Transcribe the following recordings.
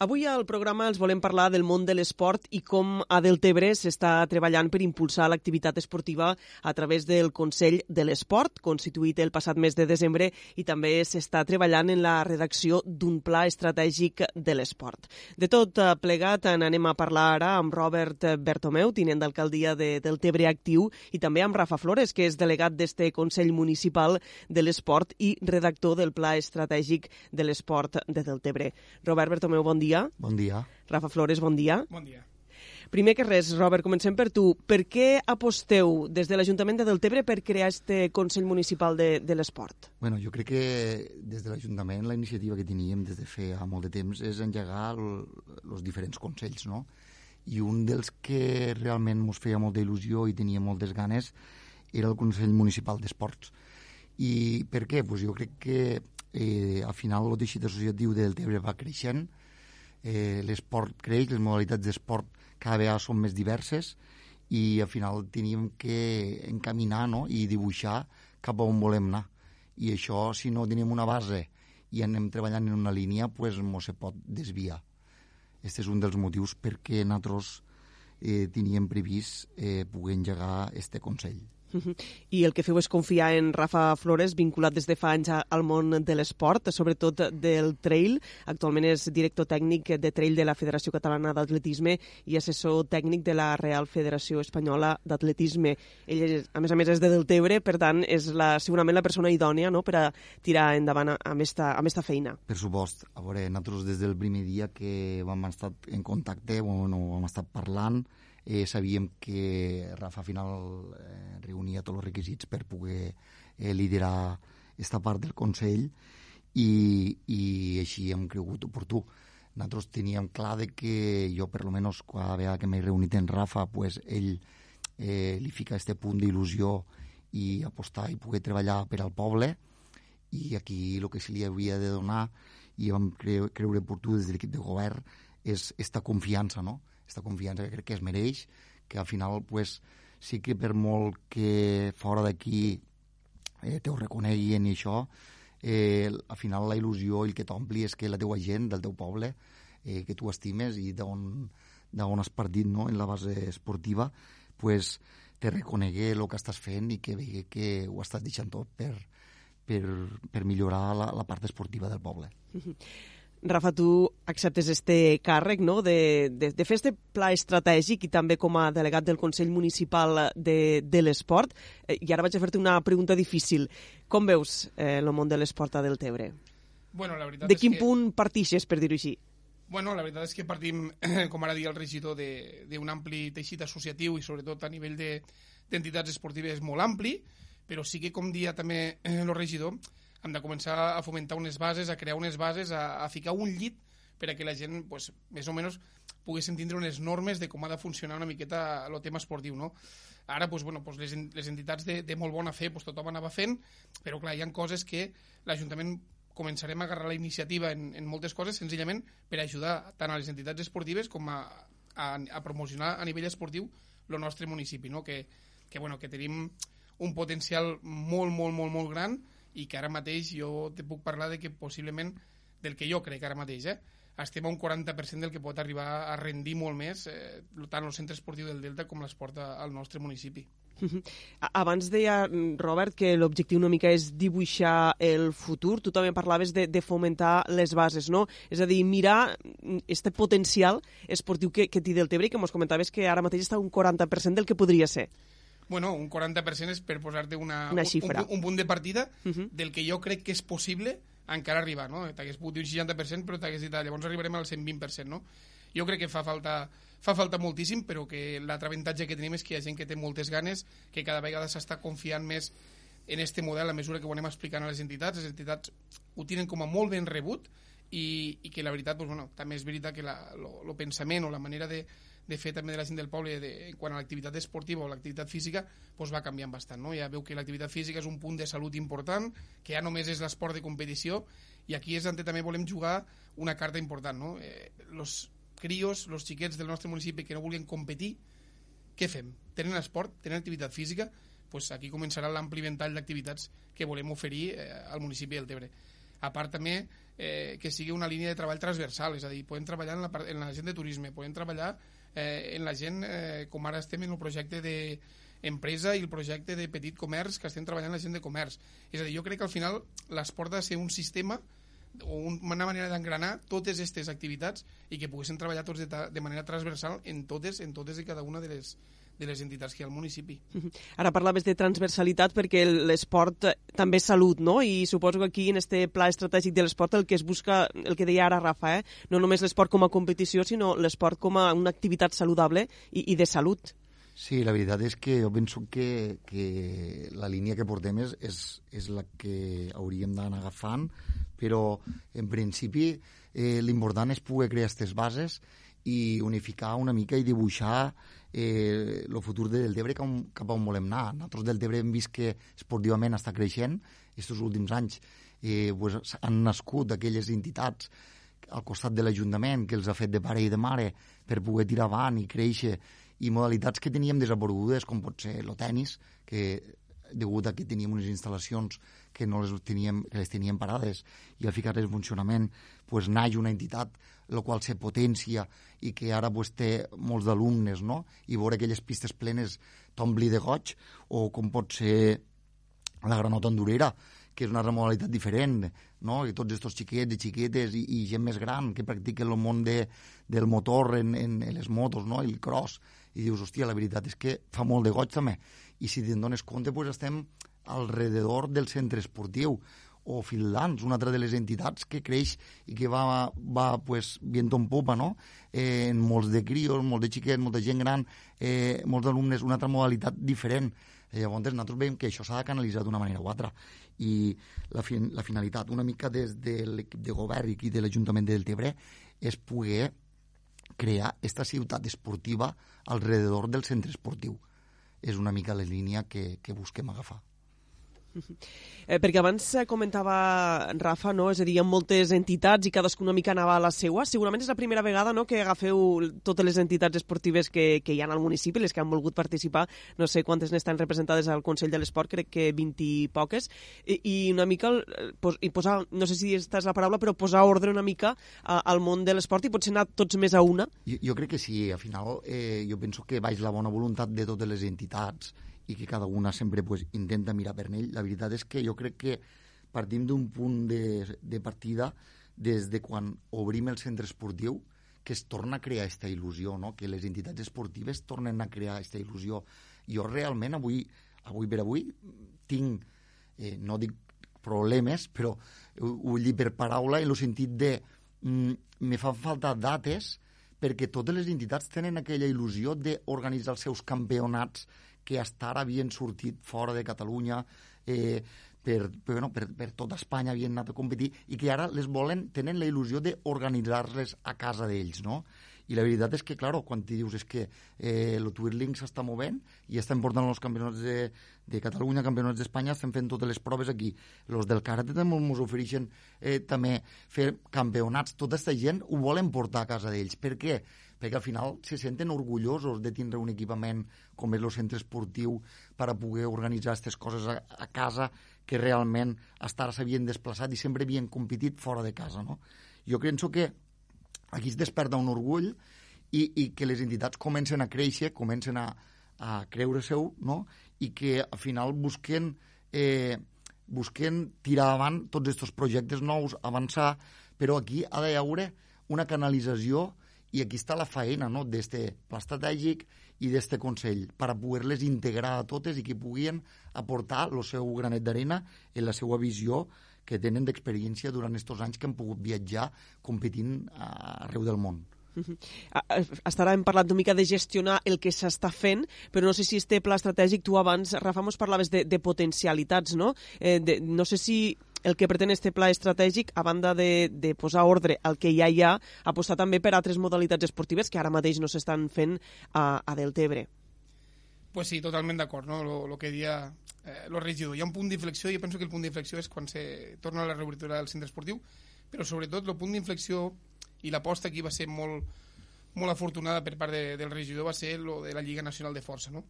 Avui al programa els volem parlar del món de l'esport i com a Deltebre s'està treballant per impulsar l'activitat esportiva a través del Consell de l'Esport, constituït el passat mes de desembre, i també s'està treballant en la redacció d'un pla estratègic de l'esport. De tot eh, plegat en anem a parlar ara amb Robert Bertomeu, tinent d'alcaldia de Deltebre Actiu, i també amb Rafa Flores, que és delegat d'este Consell Municipal de l'Esport i redactor del pla estratègic de l'esport de Deltebre. Robert Bertomeu, bon dia dia. Bon dia. Rafa Flores, bon dia. Bon dia. Primer que res, Robert, comencem per tu. Per què aposteu des de l'Ajuntament de Deltebre per crear este Consell Municipal de, de l'Esport? Bueno, jo crec que des de l'Ajuntament la iniciativa que teníem des de fer molt de temps és engegar els diferents consells, no? I un dels que realment ens feia molta il·lusió i tenia moltes ganes era el Consell Municipal d'Esports. I per què? Pues jo crec que eh, al final el teixit associatiu de Deltebre va creixent, eh, l'esport creix, les modalitats d'esport cada vegada són més diverses i al final teníem que encaminar no? i dibuixar cap a on volem anar. I això, si no tenim una base i anem treballant en una línia, pues, no se pot desviar. Aquest és un dels motius perquè nosaltres eh, teníem previst eh, poder engegar este Consell. I el que feu és confiar en Rafa Flores, vinculat des de fa anys al món de l'esport, sobretot del trail. Actualment és director tècnic de trail de la Federació Catalana d'Atletisme i assessor tècnic de la Real Federació Espanyola d'Atletisme. Ell, és, a més a més, és de Deltebre, per tant, és la, segurament la persona idònia no?, per a tirar endavant amb esta, amb esta feina. Per supost. A veure, nosaltres des del primer dia que vam estar en contacte, bueno, vam estar parlant, eh, sabíem que Rafa final eh, reunia tots els requisits per poder eh, liderar aquesta part del Consell i, i així hem cregut oportú. Nosaltres teníem clar de que jo, per lo menos, cada vegada que m'he reunit en Rafa, pues, ell eh, li fica este punt d'il·lusió i apostar i poder treballar per al poble i aquí el que se li havia de donar i vam cre creure oportú des de l'equip de govern és esta confiança, no? Aquesta confiança que crec que es mereix, que al final pues, sí que per molt que fora d'aquí eh, te ho reconeguin i això, eh, al final la il·lusió i el que t'ompli és que la teua gent del teu poble, eh, que tu estimes i d'on has partit no? en la base esportiva, pues, te reconegue el que estàs fent i que vegi que ho estàs deixant tot per, per, per millorar la, la part esportiva del poble. Mm -hmm. Rafa, tu acceptes este càrrec no? de, de, de fer este pla estratègic i també com a delegat del Consell Municipal de, de l'Esport. Eh, I ara vaig a fer-te una pregunta difícil. Com veus eh, el món de l'esport a Deltebre? Bueno, la veritat de quin que... punt partixes, per dir-ho així? Bueno, la veritat és que partim, com ara dia el regidor, d'un ampli teixit associatiu i sobretot a nivell d'entitats de, esportives molt ampli, però sí que, com dia també el regidor, hem de començar a fomentar unes bases, a crear unes bases, a, a ficar un llit per a que la gent, pues, més o menys, pogués entendre unes normes de com ha de funcionar una miqueta el tema esportiu, no? Ara, pues, bueno, pues les, les entitats de, de molt bona fe pues, tothom anava fent, però clar, hi ha coses que l'Ajuntament començarem a agarrar la iniciativa en, en moltes coses senzillament per ajudar tant a les entitats esportives com a, a, a promocionar a nivell esportiu el nostre municipi, no? que, que, bueno, que tenim un potencial molt, molt, molt, molt gran i que ara mateix jo te puc parlar de que possiblement, del que jo crec ara mateix, eh, estem a un 40% del que pot arribar a rendir molt més eh, tant el centre esportiu del Delta com l'esport al nostre municipi. Abans deia Robert que l'objectiu una mica és dibuixar el futur. Tu també parlaves de, de fomentar les bases, no? És a dir, mirar este potencial esportiu que, que té Deltebre i que ens comentaves que ara mateix està un 40% del que podria ser. Bueno, un 40% és per posar-te una, una xifra. Un, un, punt de partida uh -huh. del que jo crec que és possible encara arribar, no? T'hagués pogut dir un 60%, però t'hagués dit, ah, llavors arribarem al 120%, no? Jo crec que fa falta, fa falta moltíssim, però que l'altre avantatge que tenim és que hi ha gent que té moltes ganes, que cada vegada s'està confiant més en este model a mesura que ho anem explicant a les entitats. Les entitats ho tenen com a molt ben rebut i, i que la veritat, doncs, bueno, també és veritat que el pensament o la manera de, de fer també de la gent del poble de, quan a l'activitat esportiva o l'activitat física doncs va canviant bastant. No? Ja veu que l'activitat física és un punt de salut important, que ja només és l'esport de competició, i aquí és on també volem jugar una carta important. No? Eh, los crios, los xiquets del nostre municipi que no vulguin competir, què fem? Tenen esport, tenen activitat física, pues aquí començarà l'ampli ventall d'activitats que volem oferir eh, al municipi del Tebre. A part també eh, que sigui una línia de treball transversal, és a dir, podem treballar en la, en la gent de turisme, podem treballar eh, en la gent, eh, com ara estem en el projecte de empresa i el projecte de petit comerç que estem treballant la gent de comerç. És a dir, jo crec que al final l'esport ha de ser un sistema o una manera d'engranar totes aquestes activitats i que poguessin treballar tots de, de manera transversal en totes, en totes i cada una de les, de les entitats que hi ha al municipi. Ara parlaves de transversalitat perquè l'esport també és salut, no? I suposo que aquí en este pla estratègic de l'esport el que es busca, el que deia ara Rafa, eh? no només l'esport com a competició, sinó l'esport com a una activitat saludable i, i de salut. Sí, la veritat és que jo penso que, que la línia que portem és, és, és la que hauríem d'anar agafant, però en principi eh, l'important és poder crear aquestes bases i unificar una mica i dibuixar eh, el futur de Deltebre cap, cap on volem anar. Nosaltres Deltebre hem vist que esportivament està creixent aquests últims anys. Eh, pues, han nascut aquelles entitats al costat de l'Ajuntament que els ha fet de pare i de mare per poder tirar avant i créixer i modalitats que teníem desaparegudes, com pot ser el tennis, que degut a que teníem unes instal·lacions que no les teníem, que les teníem parades i al ficar-les en funcionament pues, naix una entitat la qual se potència i que ara pues, té molts d'alumnes no? i veure aquelles pistes plenes t'ompli de goig o com pot ser la granota endurera que és una remodalitat diferent, no? i tots aquests xiquets i xiquetes i, i gent més gran que practiquen el món de, del motor en, en, en les motos, no? el cross, i dius, hòstia, la veritat és que fa molt de goig també. I si te'n dones compte, pues, estem alrededor del centre esportiu o Finlands, una altra de les entitats que creix i que va, va pues, viento en popa, no? Eh, en molts de crios, molts de xiquets, molta gent gran, eh, molts alumnes, una altra modalitat diferent. Eh, llavors, nosaltres veiem que això s'ha de canalitzar d'una manera o altra. I la, fin la finalitat, una mica des de l'equip de govern i de l'Ajuntament de Deltebre, és poder crear aquesta ciutat esportiva alrededor del centre esportiu. És una mica la línia que, que busquem agafar. Eh, perquè abans comentava Rafa, no? és a dir, hi ha moltes entitats i cadascuna mica anava a la seua. Segurament és la primera vegada no, que agafeu totes les entitats esportives que, que hi ha al municipi, les que han volgut participar, no sé quantes n'estan representades al Consell de l'Esport, crec que 20 i poques, i, i una mica, pos, i posar, no sé si aquesta és la paraula, però posar ordre una mica a, al món de l'esport i potser anar tots més a una. Jo, jo crec que sí, al final eh, jo penso que vaig la bona voluntat de totes les entitats i que cada una sempre pues, intenta mirar per ell. La veritat és que jo crec que partim d'un punt de, de partida des de quan obrim el centre esportiu que es torna a crear aquesta il·lusió, no? que les entitats esportives tornen a crear aquesta il·lusió. Jo realment avui, avui per avui tinc, eh, no dic problemes, però ho, ho dir per paraula en el sentit de mm, me fan falta dates perquè totes les entitats tenen aquella il·lusió d'organitzar els seus campionats que hasta ara havien sortit fora de Catalunya eh, per, per, bueno, per, per tota Espanya havien anat a competir i que ara les volen, tenen la il·lusió d'organitzar-les a casa d'ells, no? I la veritat és que, clar, quan t'hi dius és que eh, el Twirling s'està movent i estem portant els campionats de, de Catalunya, campionats d'Espanya, estem fent totes les proves aquí. Els del karate també ens ofereixen eh, també fer campionats. Tota aquesta gent ho volen portar a casa d'ells. Per què? perquè al final se senten orgullosos de tindre un equipament com és el centre esportiu per a poder organitzar aquestes coses a, a casa que realment hasta ara s'havien desplaçat i sempre havien competit fora de casa. No? Jo penso que aquí es desperta un orgull i, i que les entitats comencen a créixer, comencen a, a creure seu, no? i que al final busquen, eh, busquen tirar avant tots aquests projectes nous, avançar, però aquí ha d'haver una canalització i aquí està la feina no? d'este pla estratègic i d'este Consell per a poder-les integrar a totes i que puguin aportar el seu granet d'arena en la seva visió que tenen d'experiència durant aquests anys que han pogut viatjar competint arreu del món. Uh -huh. Hasta ara hem parlat una mica de gestionar el que s'està fent, però no sé si este pla estratègic, tu abans, Rafa, mos parlaves de, de potencialitats, no? Eh, de, no sé si el que pretén este pla estratègic, a banda de, de posar ordre al que ja hi ha, apostar també per altres modalitats esportives que ara mateix no s'estan fent a, a Deltebre. Pues sí, totalment d'acord, no? Lo, lo que dia eh, lo regidor. Hi ha un punt d'inflexió, jo penso que el punt d'inflexió és quan se torna a la reobertura del centre esportiu, però sobretot el punt d'inflexió i l'aposta aquí va ser molt, molt afortunada per part de, del regidor va ser lo de la Lliga Nacional de Força, no?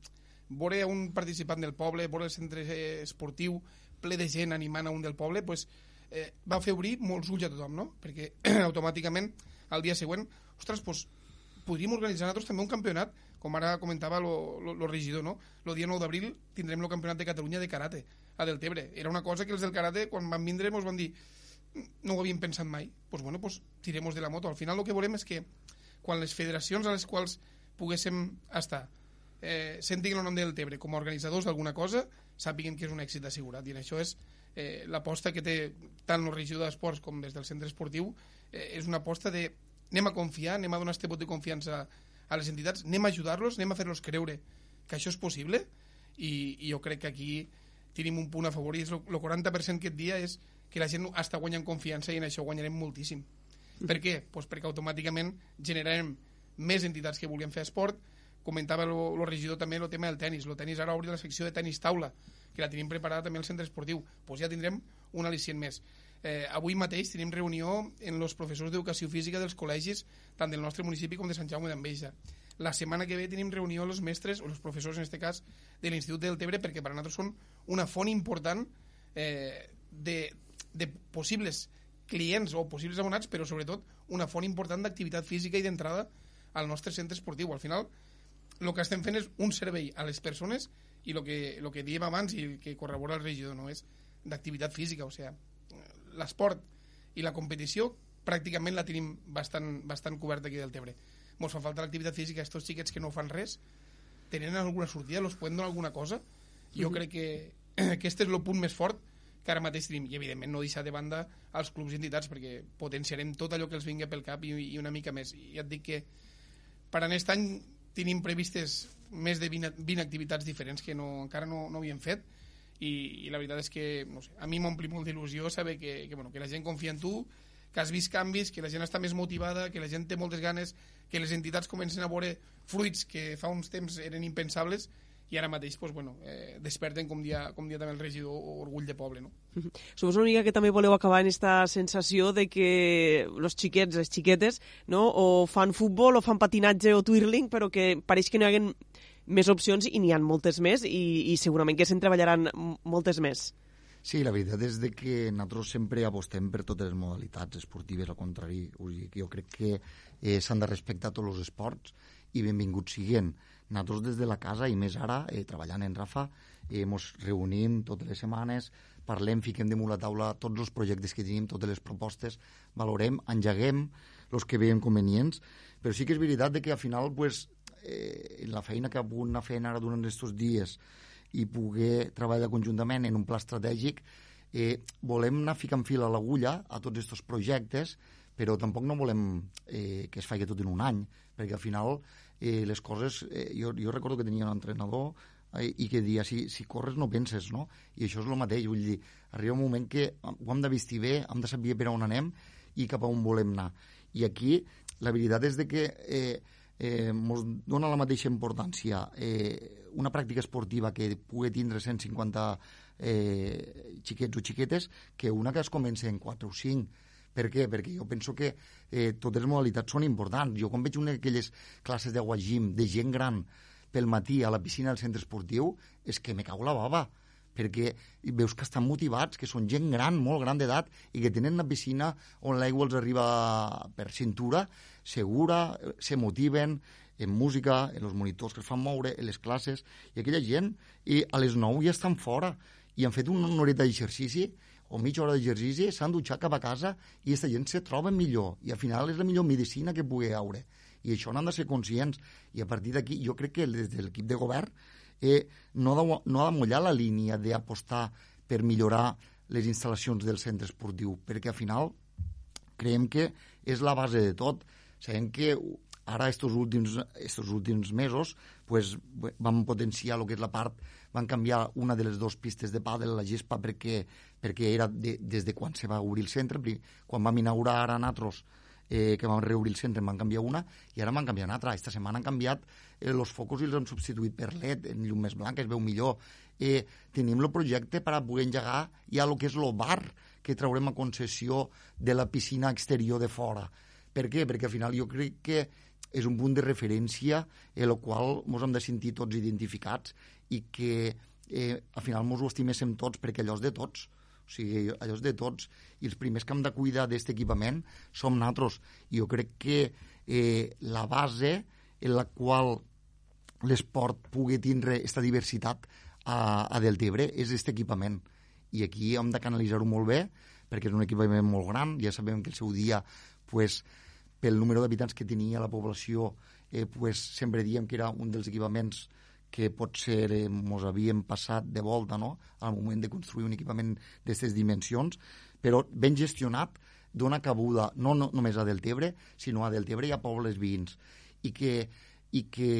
Veure un participant del poble, veure el centre esportiu ple de gent animant a un del poble, pues, eh, va fer obrir molts ulls a tothom, no? Perquè automàticament al dia següent, ostres, doncs, podríem organitzar nosaltres també un campionat, com ara comentava el regidor, no? El dia 9 d'abril tindrem el campionat de Catalunya de karate a Deltebre. Era una cosa que els del karate, quan van vindre, ens van dir no ho havíem pensat mai. Doncs pues, bueno, pues, tiremos de la moto. Al final el que volem és que quan les federacions a les quals poguéssim estar eh, sentin el nom del Tebre com a organitzadors d'alguna cosa, sàpiguen que és un èxit assegurat. I això és eh, l'aposta que té tant el regidor d'esports com des del centre esportiu, eh, és una aposta de anem a confiar, anem a donar este vot de confiança a les entitats, anem a ajudar-los, anem a fer-los creure que això és possible i, i jo crec que aquí tenim un punt a favor i és el 40% que et dia és que la gent està guanyant confiança i en això guanyarem moltíssim. Per què? Pues perquè automàticament generarem més entitats que vulguin fer esport, comentava el regidor també el tema del tennis. El tennis ara obri la secció de tennis taula, que la tenim preparada també al centre esportiu. Pues ja tindrem un al·licient més. Eh, avui mateix tenim reunió en els professors d'educació física dels col·legis tant del nostre municipi com de Sant Jaume d'Enveja. La setmana que ve tenim reunió els mestres, o els professors en aquest cas, de l'Institut del Tebre, perquè per a nosaltres són una font important eh, de, de possibles clients o possibles abonats, però sobretot una font important d'activitat física i d'entrada al nostre centre esportiu. Al final, el que estem fent és un servei a les persones i el que, lo que diem abans i el que corrobora el regidor no és d'activitat física, o sigui, l'esport i la competició pràcticament la tenim bastant, bastant coberta aquí del Tebre. Ens fa falta l'activitat física, estos xiquets que no fan res, tenen alguna sortida, los poden donar alguna cosa? Jo mm -hmm. crec que aquest és el punt més fort que ara mateix tenim, i evidentment no deixar de banda els clubs i entitats, perquè potenciarem tot allò que els vingui pel cap i, i una mica més. I ja et dic que per aquest any tenim previstes més de 20, 20 activitats diferents que no, encara no, no havíem fet, i, i la veritat és que no sé, a mi m'ompli molt d'il·lusió saber que, que, bueno, que la gent confia en tu, que has vist canvis, que la gent està més motivada, que la gent té moltes ganes, que les entitats comencen a veure fruits que fa uns temps eren impensables i ara mateix pues, bueno, eh, desperten com dia, com dia també el regidor orgull de poble. No? Suposo una mica que també voleu acabar en aquesta sensació de que els xiquets, les xiquetes, no? o fan futbol o fan patinatge o twirling, però que pareix que no hi haguen més opcions i n'hi han moltes més i, i segurament que se'n treballaran moltes més. Sí, la veritat és de que nosaltres sempre apostem per totes les modalitats esportives, al contrari, jo crec que eh, s'han de respectar tots els esports i benvinguts siguin. Nosaltres des de la casa i més ara, eh, treballant en Rafa, eh, reunim totes les setmanes, parlem, fiquem damunt la taula tots els projectes que tenim, totes les propostes, valorem, engeguem els que veiem convenients, però sí que és veritat que al final pues, eh, la feina que ha pogut anar fent ara durant aquests dies i poder treballar conjuntament en un pla estratègic, eh, volem anar ficant fil a l'agulla a tots aquests projectes, però tampoc no volem eh, que es faci tot en un any, perquè al final eh, les coses... Eh, jo, jo recordo que tenia un entrenador eh, i que dia, si, si corres no penses, no? I això és el mateix, vull dir, arriba un moment que ho hem de vestir bé, hem de saber per on anem i cap a on volem anar. I aquí la veritat és de que eh, eh, ens dona la mateixa importància eh, una pràctica esportiva que pugui tindre 150 eh, xiquets o xiquetes que una que es comença en 4 o 5 per què? Perquè jo penso que eh, totes les modalitats són importants. Jo quan veig una d'aquelles classes de gym de gent gran pel matí a la piscina del centre esportiu, és que me cago la bava perquè veus que estan motivats, que són gent gran, molt gran d'edat, i que tenen una piscina on l'aigua els arriba per cintura, segura, se motiven, en música, en els monitors que es fan moure, en les classes, i aquella gent i a les 9 ja estan fora i han fet una horeta d'exercici o mitja hora d'exercici, s'han dutxat cap a casa i aquesta gent se troba millor. I al final és la millor medicina que pugui haure. I això n'han de ser conscients. I a partir d'aquí jo crec que des de l'equip de govern eh, no, de, no ha de mullar la línia d'apostar per millorar les instal·lacions del centre esportiu, perquè al final creiem que és la base de tot. Sabem que ara, estos últims, estos últims mesos, pues, vam potenciar el que és la part, van canviar una de les dues pistes de pàdel, la gespa, perquè, perquè era de, des de quan se va obrir el centre. Quan vam inaugurar ara nosaltres eh, que vam reobrir el centre, en van canviar una, i ara m'han canviat una altra. Esta setmana han canviat eh, els focus i els han substituït per LED, en llum més blanc, es veu millor. Eh, tenim el projecte per a poder engegar ja el que és el bar que traurem a concessió de la piscina exterior de fora. Per què? Perquè al final jo crec que és un punt de referència en el qual ens hem de sentir tots identificats i que eh, al final ens ho estiméssim tots perquè allò és de tots. O sigui, allò és de tots. I els primers que hem de cuidar d'aquest equipament som nosaltres. I jo crec que eh, la base en la qual l'esport pugui tindre aquesta diversitat a, a Deltebre és aquest equipament. I aquí hem de canalitzar-ho molt bé, perquè és un equipament molt gran, ja sabem que el seu dia, pues, pel número d'habitants que tenia la població, eh, pues, sempre diem que era un dels equipaments que potser eh, mos havíem passat de volta no? al moment de construir un equipament d'aquestes dimensions, però ben gestionat, dona cabuda no, no només a Deltebre, sinó a Deltebre i a pobles veïns. I que, i que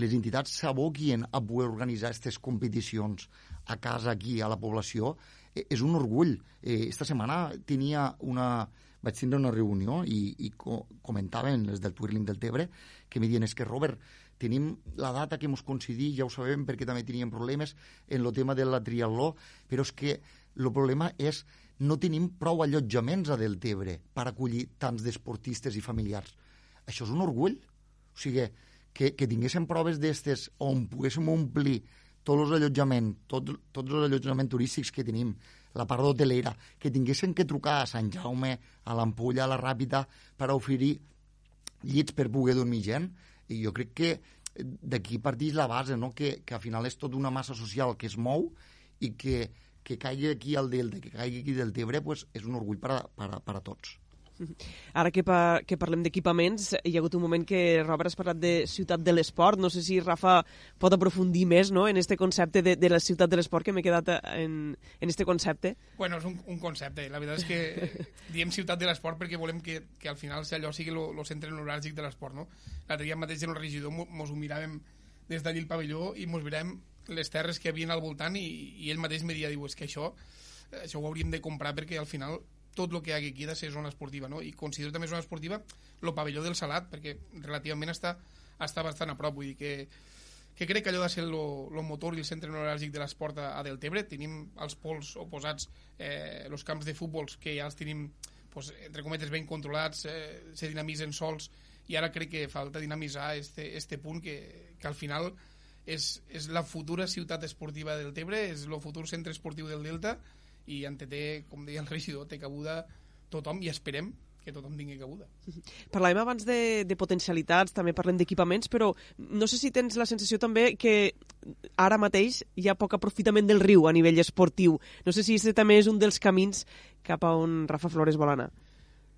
les entitats s'aboquien a poder organitzar aquestes competicions a casa, aquí, a la població, eh, és un orgull. Eh, esta setmana tenia una, vaig tindre una reunió i, i co comentaven les del Twirling del Tebre que me diuen, és que Robert, tenim la data que ens coincidí, ja ho sabem perquè també teníem problemes en el tema de la triatló, però és que el problema és no tenim prou allotjaments a Deltebre per acollir tants d'esportistes i familiars. Això és un orgull. O sigui, que, que tinguéssim proves d'estes on poguéssim omplir tots els allotjaments, tot, tots els allotjaments turístics que tenim, la part d'hotelera, que tinguessin que trucar a Sant Jaume, a l'Ampolla, a la Ràpita, per oferir llits per poder dormir gent, i jo crec que d'aquí parteix la base, no? que, que al final és tota una massa social que es mou i que, que caigui aquí al Delta, que caigui aquí del Tebre, pues, és un orgull per a, per a, per a tots. Ara que, pa, que parlem d'equipaments, hi ha hagut un moment que Robert has parlat de ciutat de l'esport. No sé si Rafa pot aprofundir més no? en este concepte de, de la ciutat de l'esport, que m'he quedat en, en este concepte. Bueno, és un, un concepte. La veritat és que diem ciutat de l'esport perquè volem que, que al final allò sigui el centre neuràlgic de l'esport. No? L'altre dia mateix en el regidor mos ho miràvem des d'allí el pavelló i mos mirem les terres que hi havia al voltant i, i ell mateix me dia, diu, és que això, això ho hauríem de comprar perquè al final tot el que hi ha aquí ha de ser zona esportiva, no? I considero també zona esportiva el pavelló del Salat, perquè relativament està, està bastant a prop, vull dir que, que crec que allò de ser el motor i el centre neuràlgic de l'esport a, a Deltebre, tenim els pols oposats, eh, els camps de futbol que ja els tenim, pues, entre cometes, ben controlats, eh, se dinamitzen sols, i ara crec que falta dinamitzar este, este punt que, que al final és, és la futura ciutat esportiva del Tebre, és el futur centre esportiu del Delta, i en té, com deia el regidor, té cabuda tothom i esperem que tothom tingui cabuda. Parlàvem abans de, de potencialitats, també parlem d'equipaments, però no sé si tens la sensació també que ara mateix hi ha poc aprofitament del riu a nivell esportiu. No sé si aquest també és un dels camins cap a on Rafa Flores vol anar.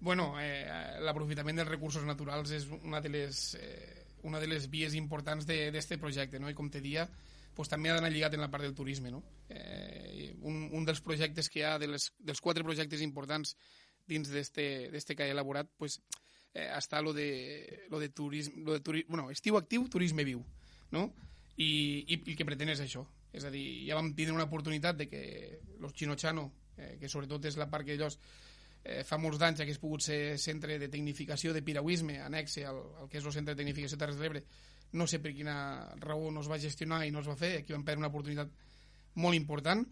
Bueno, eh, l'aprofitament dels recursos naturals és una de les, eh, una de les vies importants d'aquest projecte, no? i com te dia, pues, també ha d'anar lligat en la part del turisme. No? Eh, un, un dels projectes que hi ha, de les, dels quatre projectes importants dins d'este que ha elaborat, pues, eh, està lo de, lo de turisme, lo de turi, bueno, estiu actiu, turisme viu, no? I, i, i que pretén és això. És a dir, ja vam tindre una oportunitat de que los Chinochano, eh, que sobretot és la part que ells eh, fa molts d'anys hagués pogut ser centre de tecnificació de piragüisme, anexe al, al que és el centre de tecnificació Terres de l'Ebre, no sé per quina raó no es va gestionar i no es va fer, aquí vam perdre una oportunitat molt important.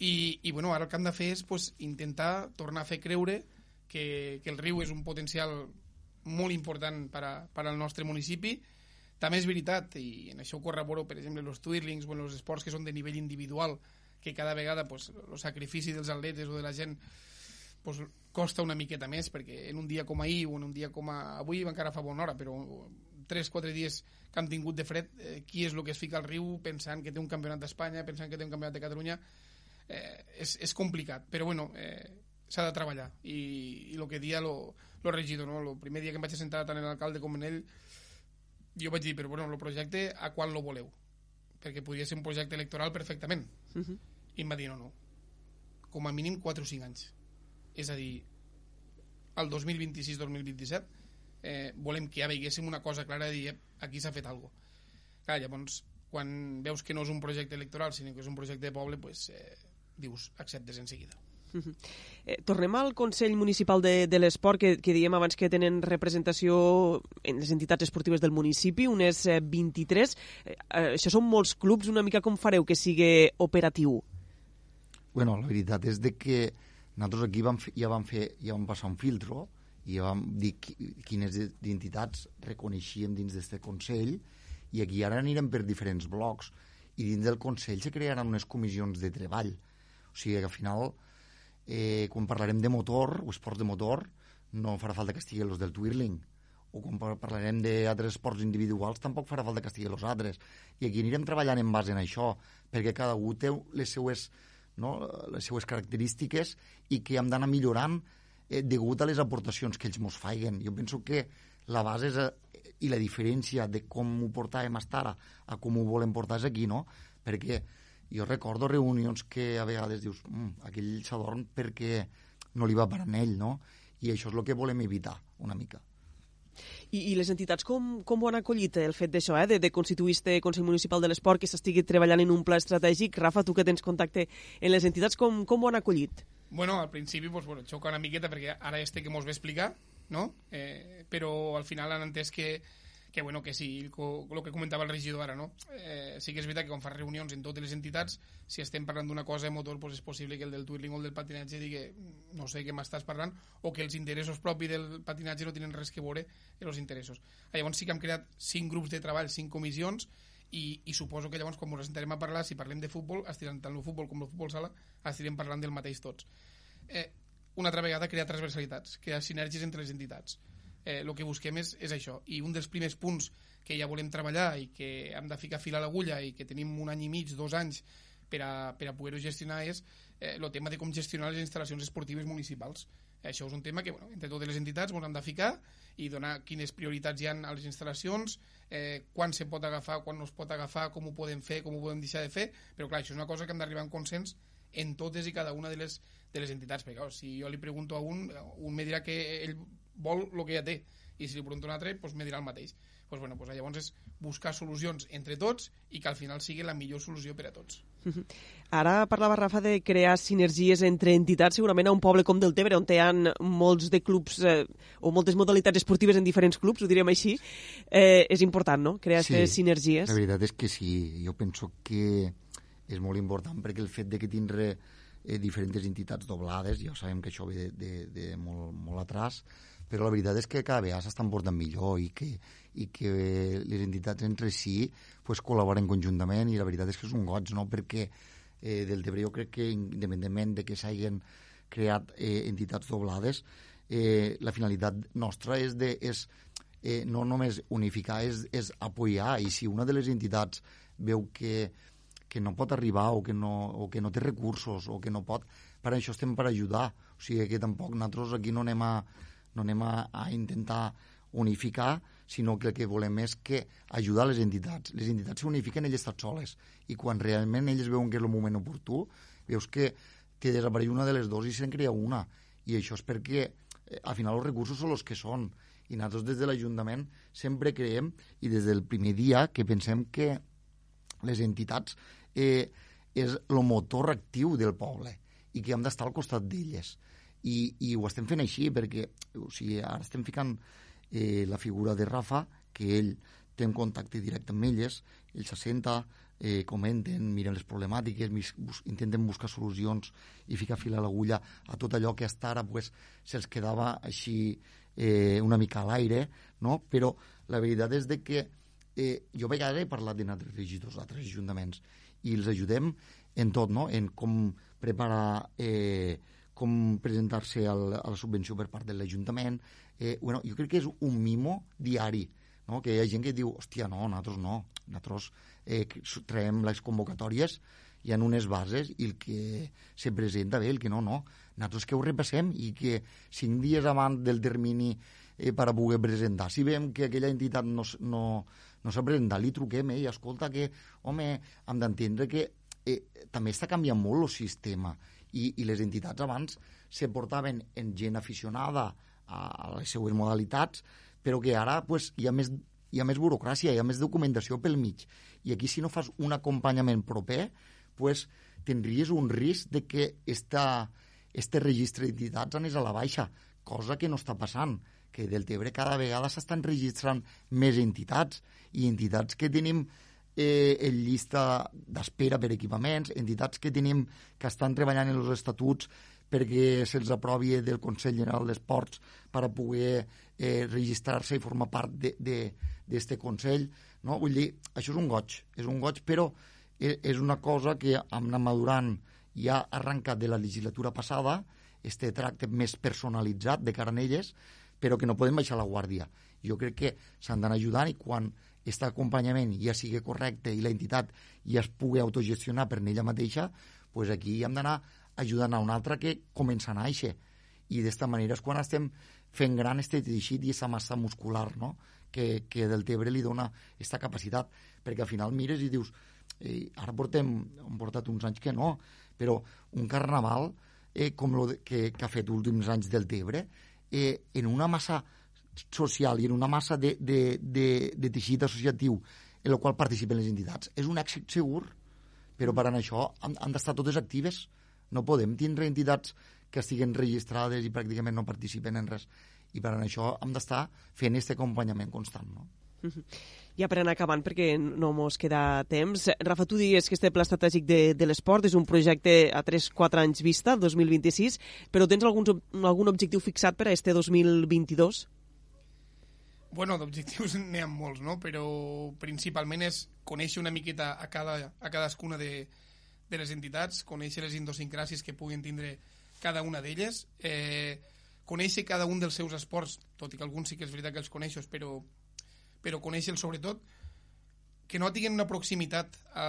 I, i bueno, ara el que hem de fer és pues, intentar tornar a fer creure que, que el riu és un potencial molt important per, a, per al nostre municipi. També és veritat, i en això ho corroboro, per exemple, els twirlings o els esports que són de nivell individual, que cada vegada pues, el sacrifici dels atletes o de la gent pues, costa una miqueta més, perquè en un dia com ahir o en un dia com a... avui encara fa bona hora, però 3-4 dies que han tingut de fred, eh, qui és el que es fica al riu pensant que té un campionat d'Espanya, pensant que té un campionat de Catalunya, eh, és, és complicat, però bueno, eh, s'ha de treballar i, i el que dia lo, lo regidor, no? el primer dia que em vaig sentar tant en l'alcalde com en ell jo vaig dir, però bueno, el projecte a quan lo voleu? perquè podria ser un projecte electoral perfectament uh mhm. -huh. i em va dir no, no com a mínim 4 o 5 anys és a dir, el 2026-2027 eh, volem que ja veiéssim una cosa clara de dir aquí s'ha fet alguna cosa. Clar, llavors, quan veus que no és un projecte electoral, sinó que és un projecte de poble, pues, eh, dius, acceptes en seguida. Eh, tornem al Consell Municipal de, de l'Esport, que, que diem abans que tenen representació en les entitats esportives del municipi, unes eh, 23. Eh, eh, això són molts clubs, una mica com fareu que sigui operatiu? Bueno, la veritat és de que nosaltres aquí vam ja, vam fer, ja vam passar un filtro, i vam dir quines entitats reconeixíem dins d'aquest Consell i aquí ara anirem per diferents blocs i dins del Consell se crearan unes comissions de treball. O sigui que al final eh, quan parlarem de motor o esports de motor, no farà falta que estigui els del twirling. O quan parlarem d'altres esports individuals tampoc farà falta que estigui els altres. I aquí anirem treballant en base en això perquè cada un té les seues, no, les seues característiques i que hem d'anar millorant eh, degut a les aportacions que ells ens faiguen. Jo penso que la base és, eh, i la diferència de com ho portàvem a ara a com ho volem portar és aquí, no? Perquè jo recordo reunions que a vegades dius mm, aquell s'adorm perquè no li va per en ell, no? I això és el que volem evitar una mica. I, I les entitats com, com ho han acollit, el fet d'això, eh, de, de constituir este Consell Municipal de l'Esport, que s'estigui treballant en un pla estratègic? Rafa, tu que tens contacte en les entitats, com, com ho han acollit? Bueno, al principi pues, bueno, xoca una miqueta perquè ara este que mos ve explicar, no? Eh, però al final han entès que, que, bueno, que sí, el que comentava el regidor ara, no? Eh, sí que és veritat que quan fa reunions en totes les entitats, si estem parlant d'una cosa de motor, pues és possible que el del twirling o el del patinatge digui no sé què m'estàs parlant, o que els interessos propis del patinatge no tenen res que veure en els interessos. Llavors sí que hem creat cinc grups de treball, cinc comissions, i, i suposo que llavors quan ens sentarem a parlar si parlem de futbol, estirem tant el futbol com el futbol sala estirem parlant del mateix tots eh, una altra vegada crear transversalitats crear sinergies entre les entitats eh, que busquem és, és això. I un dels primers punts que ja volem treballar i que hem de ficar fil a l'agulla i que tenim un any i mig, dos anys per a, per a poder-ho gestionar és eh, el tema de com gestionar les instal·lacions esportives municipals. Això és un tema que bueno, entre totes les entitats ens hem de ficar i donar quines prioritats hi han a les instal·lacions, eh, quan se pot agafar, quan no es pot agafar, com ho podem fer, com ho podem deixar de fer, però clar, això és una cosa que hem d'arribar en consens en totes i cada una de les, de les entitats, perquè clar, si jo li pregunto a un, un me dirà que ell vol el que ja té, i si li pregunto a un altre, doncs me dirà el mateix pues, bueno, pues, llavors és buscar solucions entre tots i que al final sigui la millor solució per a tots. Ara parlava Rafa de crear sinergies entre entitats, segurament a un poble com Deltebre, on hi ha molts de clubs eh, o moltes modalitats esportives en diferents clubs, ho diríem així, eh, és important, no?, crear sí, sinergies. la veritat és que sí. Jo penso que és molt important perquè el fet de que tindre eh, diferents entitats doblades, ja sabem que això ve de, de, de molt, molt atràs, però la veritat és que cada vegada s'estan portant millor i que, i que les entitats entre si pues, col·laboren conjuntament i la veritat és que és un goig, no? perquè eh, del Tebre jo crec que independentment de que s'hagin creat eh, entitats doblades, eh, la finalitat nostra és, de, és eh, no només unificar, és, és apoyar i si una de les entitats veu que, que no pot arribar o que no, o que no té recursos o que no pot, per això estem per ajudar. O sigui que tampoc nosaltres aquí no anem a, no anem a, a intentar unificar, sinó que el que volem és que ajudar les entitats. Les entitats s'unifiquen elles estan soles i quan realment elles veuen que és el moment oportú, veus que, que desapareix una de les dues i se'n crea una. I això és perquè eh, al final els recursos són els que són i nosaltres des de l'Ajuntament sempre creiem i des del primer dia que pensem que les entitats eh, és el motor actiu del poble i que hem d'estar al costat d'elles i, i ho estem fent així perquè o sigui, ara estem ficant eh, la figura de Rafa, que ell té un contacte directe amb elles, ell se senta, eh, comenten, miren les problemàtiques, bus intenten buscar solucions i ficar fil a l'agulla a tot allò que hasta ara pues, se'ls quedava així eh, una mica a l'aire, no? però la veritat és de que eh, jo a vegades he parlat de altres regidors d'altres ajuntaments i els ajudem en tot, no? en com preparar eh, com presentar-se a la subvenció per part de l'Ajuntament. Eh, bueno, jo crec que és un mimo diari, no? que hi ha gent que diu, hòstia, no, nosaltres no, nosaltres eh, traiem les convocatòries, hi ha unes bases i el que se presenta bé, el que no, no. Nosaltres que ho repassem i que cinc dies abans del termini eh, per a poder presentar, si veiem que aquella entitat no, no, no s'ha presentat, li truquem, eh, i escolta que, home, hem d'entendre que eh, també està canviant molt el sistema i, i les entitats abans se portaven en gent aficionada a, a les seues modalitats, però que ara pues, hi, ha més, hi ha més burocràcia, hi ha més documentació pel mig. I aquí, si no fas un acompanyament proper, pues, tindries un risc de que esta, este registre d'entitats anés a la baixa, cosa que no està passant que del Tebre cada vegada s'estan registrant més entitats i entitats que tenim eh, en llista d'espera per equipaments, entitats que tenim que estan treballant en els estatuts perquè se'ls aprovi del Consell General d'Esports per a poder eh, registrar-se i formar part d'aquest Consell. No? Vull dir, això és un goig, és un goig, però és una cosa que hem anat madurant ja arrencat de la legislatura passada este tracte més personalitzat de cara a elles, però que no podem baixar la guàrdia. Jo crec que s'han d'anar ajudant i quan aquest acompanyament ja sigui correcte i l'entitat ja es pugui autogestionar per ella mateixa, pues aquí hem d'anar ajudant a una altra que comença a néixer. I d'esta manera és quan estem fent gran este teixit i aquesta massa muscular no? que, que del Tebre li dona aquesta capacitat. Perquè al final mires i dius, eh, ara portem, hem portat uns anys que no, però un carnaval eh, com de, que, que ha fet últims anys del Tebre, eh, en una massa social i en una massa de, de, de, de teixit associatiu en el qual participen les entitats. És un èxit segur, però per això han, han d'estar totes actives. No podem tindre entitats que estiguen registrades i pràcticament no participen en res. I per això hem d'estar fent aquest acompanyament constant. No? Ja per anar acabant, perquè no mos queda temps. Rafa, tu digues que este pla estratègic de, de l'esport és un projecte a 3-4 anys vista, 2026, però tens algun, algun objectiu fixat per a este 2022? Bueno, d'objectius n'hi ha molts, no? Però principalment és conèixer una miqueta a, cada, a cadascuna de, de les entitats, conèixer les idiosincràcies que puguin tindre cada una d'elles, eh, conèixer cada un dels seus esports, tot i que alguns sí que és veritat que els coneixos, però, però conèixer-los sobretot, que no tinguin una proximitat a,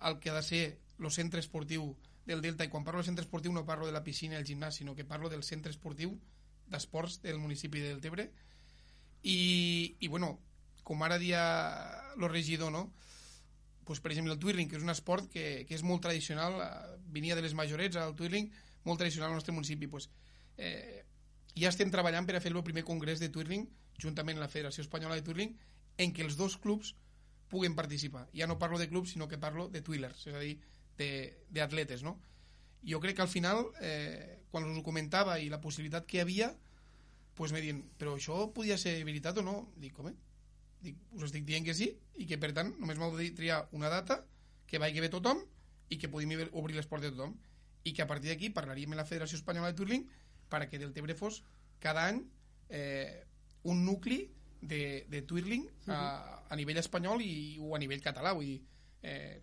al que ha de ser el centre esportiu del Delta, i quan parlo del centre esportiu no parlo de la piscina i el gimnàs, sinó que parlo del centre esportiu d'esports del municipi del Tebre, i, i bueno, com ara dia el regidor, no? pues, per exemple, el twirling, que és un esport que, que és molt tradicional, eh, venia de les majorets, el twirling, molt tradicional al nostre municipi. Pues, eh, ja estem treballant per a fer el primer congrés de twirling, juntament amb la Federació Espanyola de Twirling, en què els dos clubs puguen participar. Ja no parlo de clubs, sinó que parlo de twillers, és a dir, d'atletes, no? Jo crec que al final, eh, quan us ho comentava i la possibilitat que hi havia, pues me diuen, però això podia ser veritat o no? Dic, home, dic, us estic dient que sí i que per tant només m'heu de triar una data que vagi bé tothom i que podem obrir les portes de tothom i que a partir d'aquí parlaríem amb la Federació Espanyola de Turling perquè del Tebre fos cada any eh, un nucli de, de twirling a, a nivell espanyol i, o a nivell català vull dir, eh,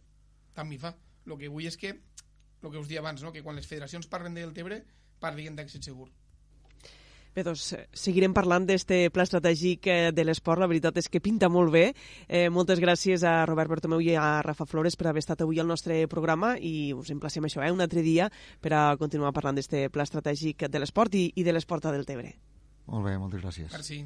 tant m'hi fa el que vull és que el que us dia abans, no? que quan les federacions parlen del Tebre parlin d'èxit segur Bé, doncs seguirem parlant d'este pla estratègic eh, de l'esport. La veritat és que pinta molt bé. Eh, moltes gràcies a Robert Bertomeu i a Rafa Flores per haver estat avui al nostre programa i us emplacem això, eh, un altre dia per a continuar parlant d'este pla estratègic de l'esport i, i de l'esport del Tebre. Molt bé, moltes gràcies. Merci.